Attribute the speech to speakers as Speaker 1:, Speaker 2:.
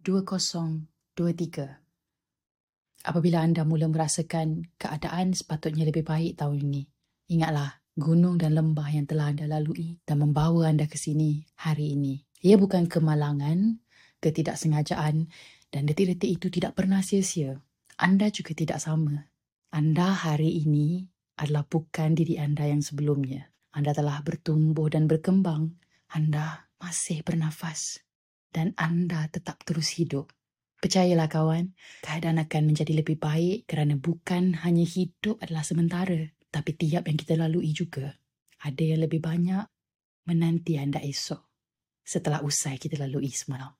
Speaker 1: 2023 Apabila anda mula merasakan keadaan sepatutnya lebih baik tahun ini, ingatlah gunung dan lembah yang telah anda lalui dan membawa anda ke sini hari ini. Ia bukan kemalangan, ketidaksengajaan dan detik-detik itu tidak pernah sia-sia. Anda juga tidak sama. Anda hari ini adalah bukan diri anda yang sebelumnya. Anda telah bertumbuh dan berkembang. Anda masih bernafas. Dan anda tetap terus hidup. Percayalah kawan, keadaan akan menjadi lebih baik kerana bukan hanya hidup adalah sementara, tapi tiap yang kita lalui juga. Ada yang lebih banyak menanti anda esok setelah usai kita lalui semalam.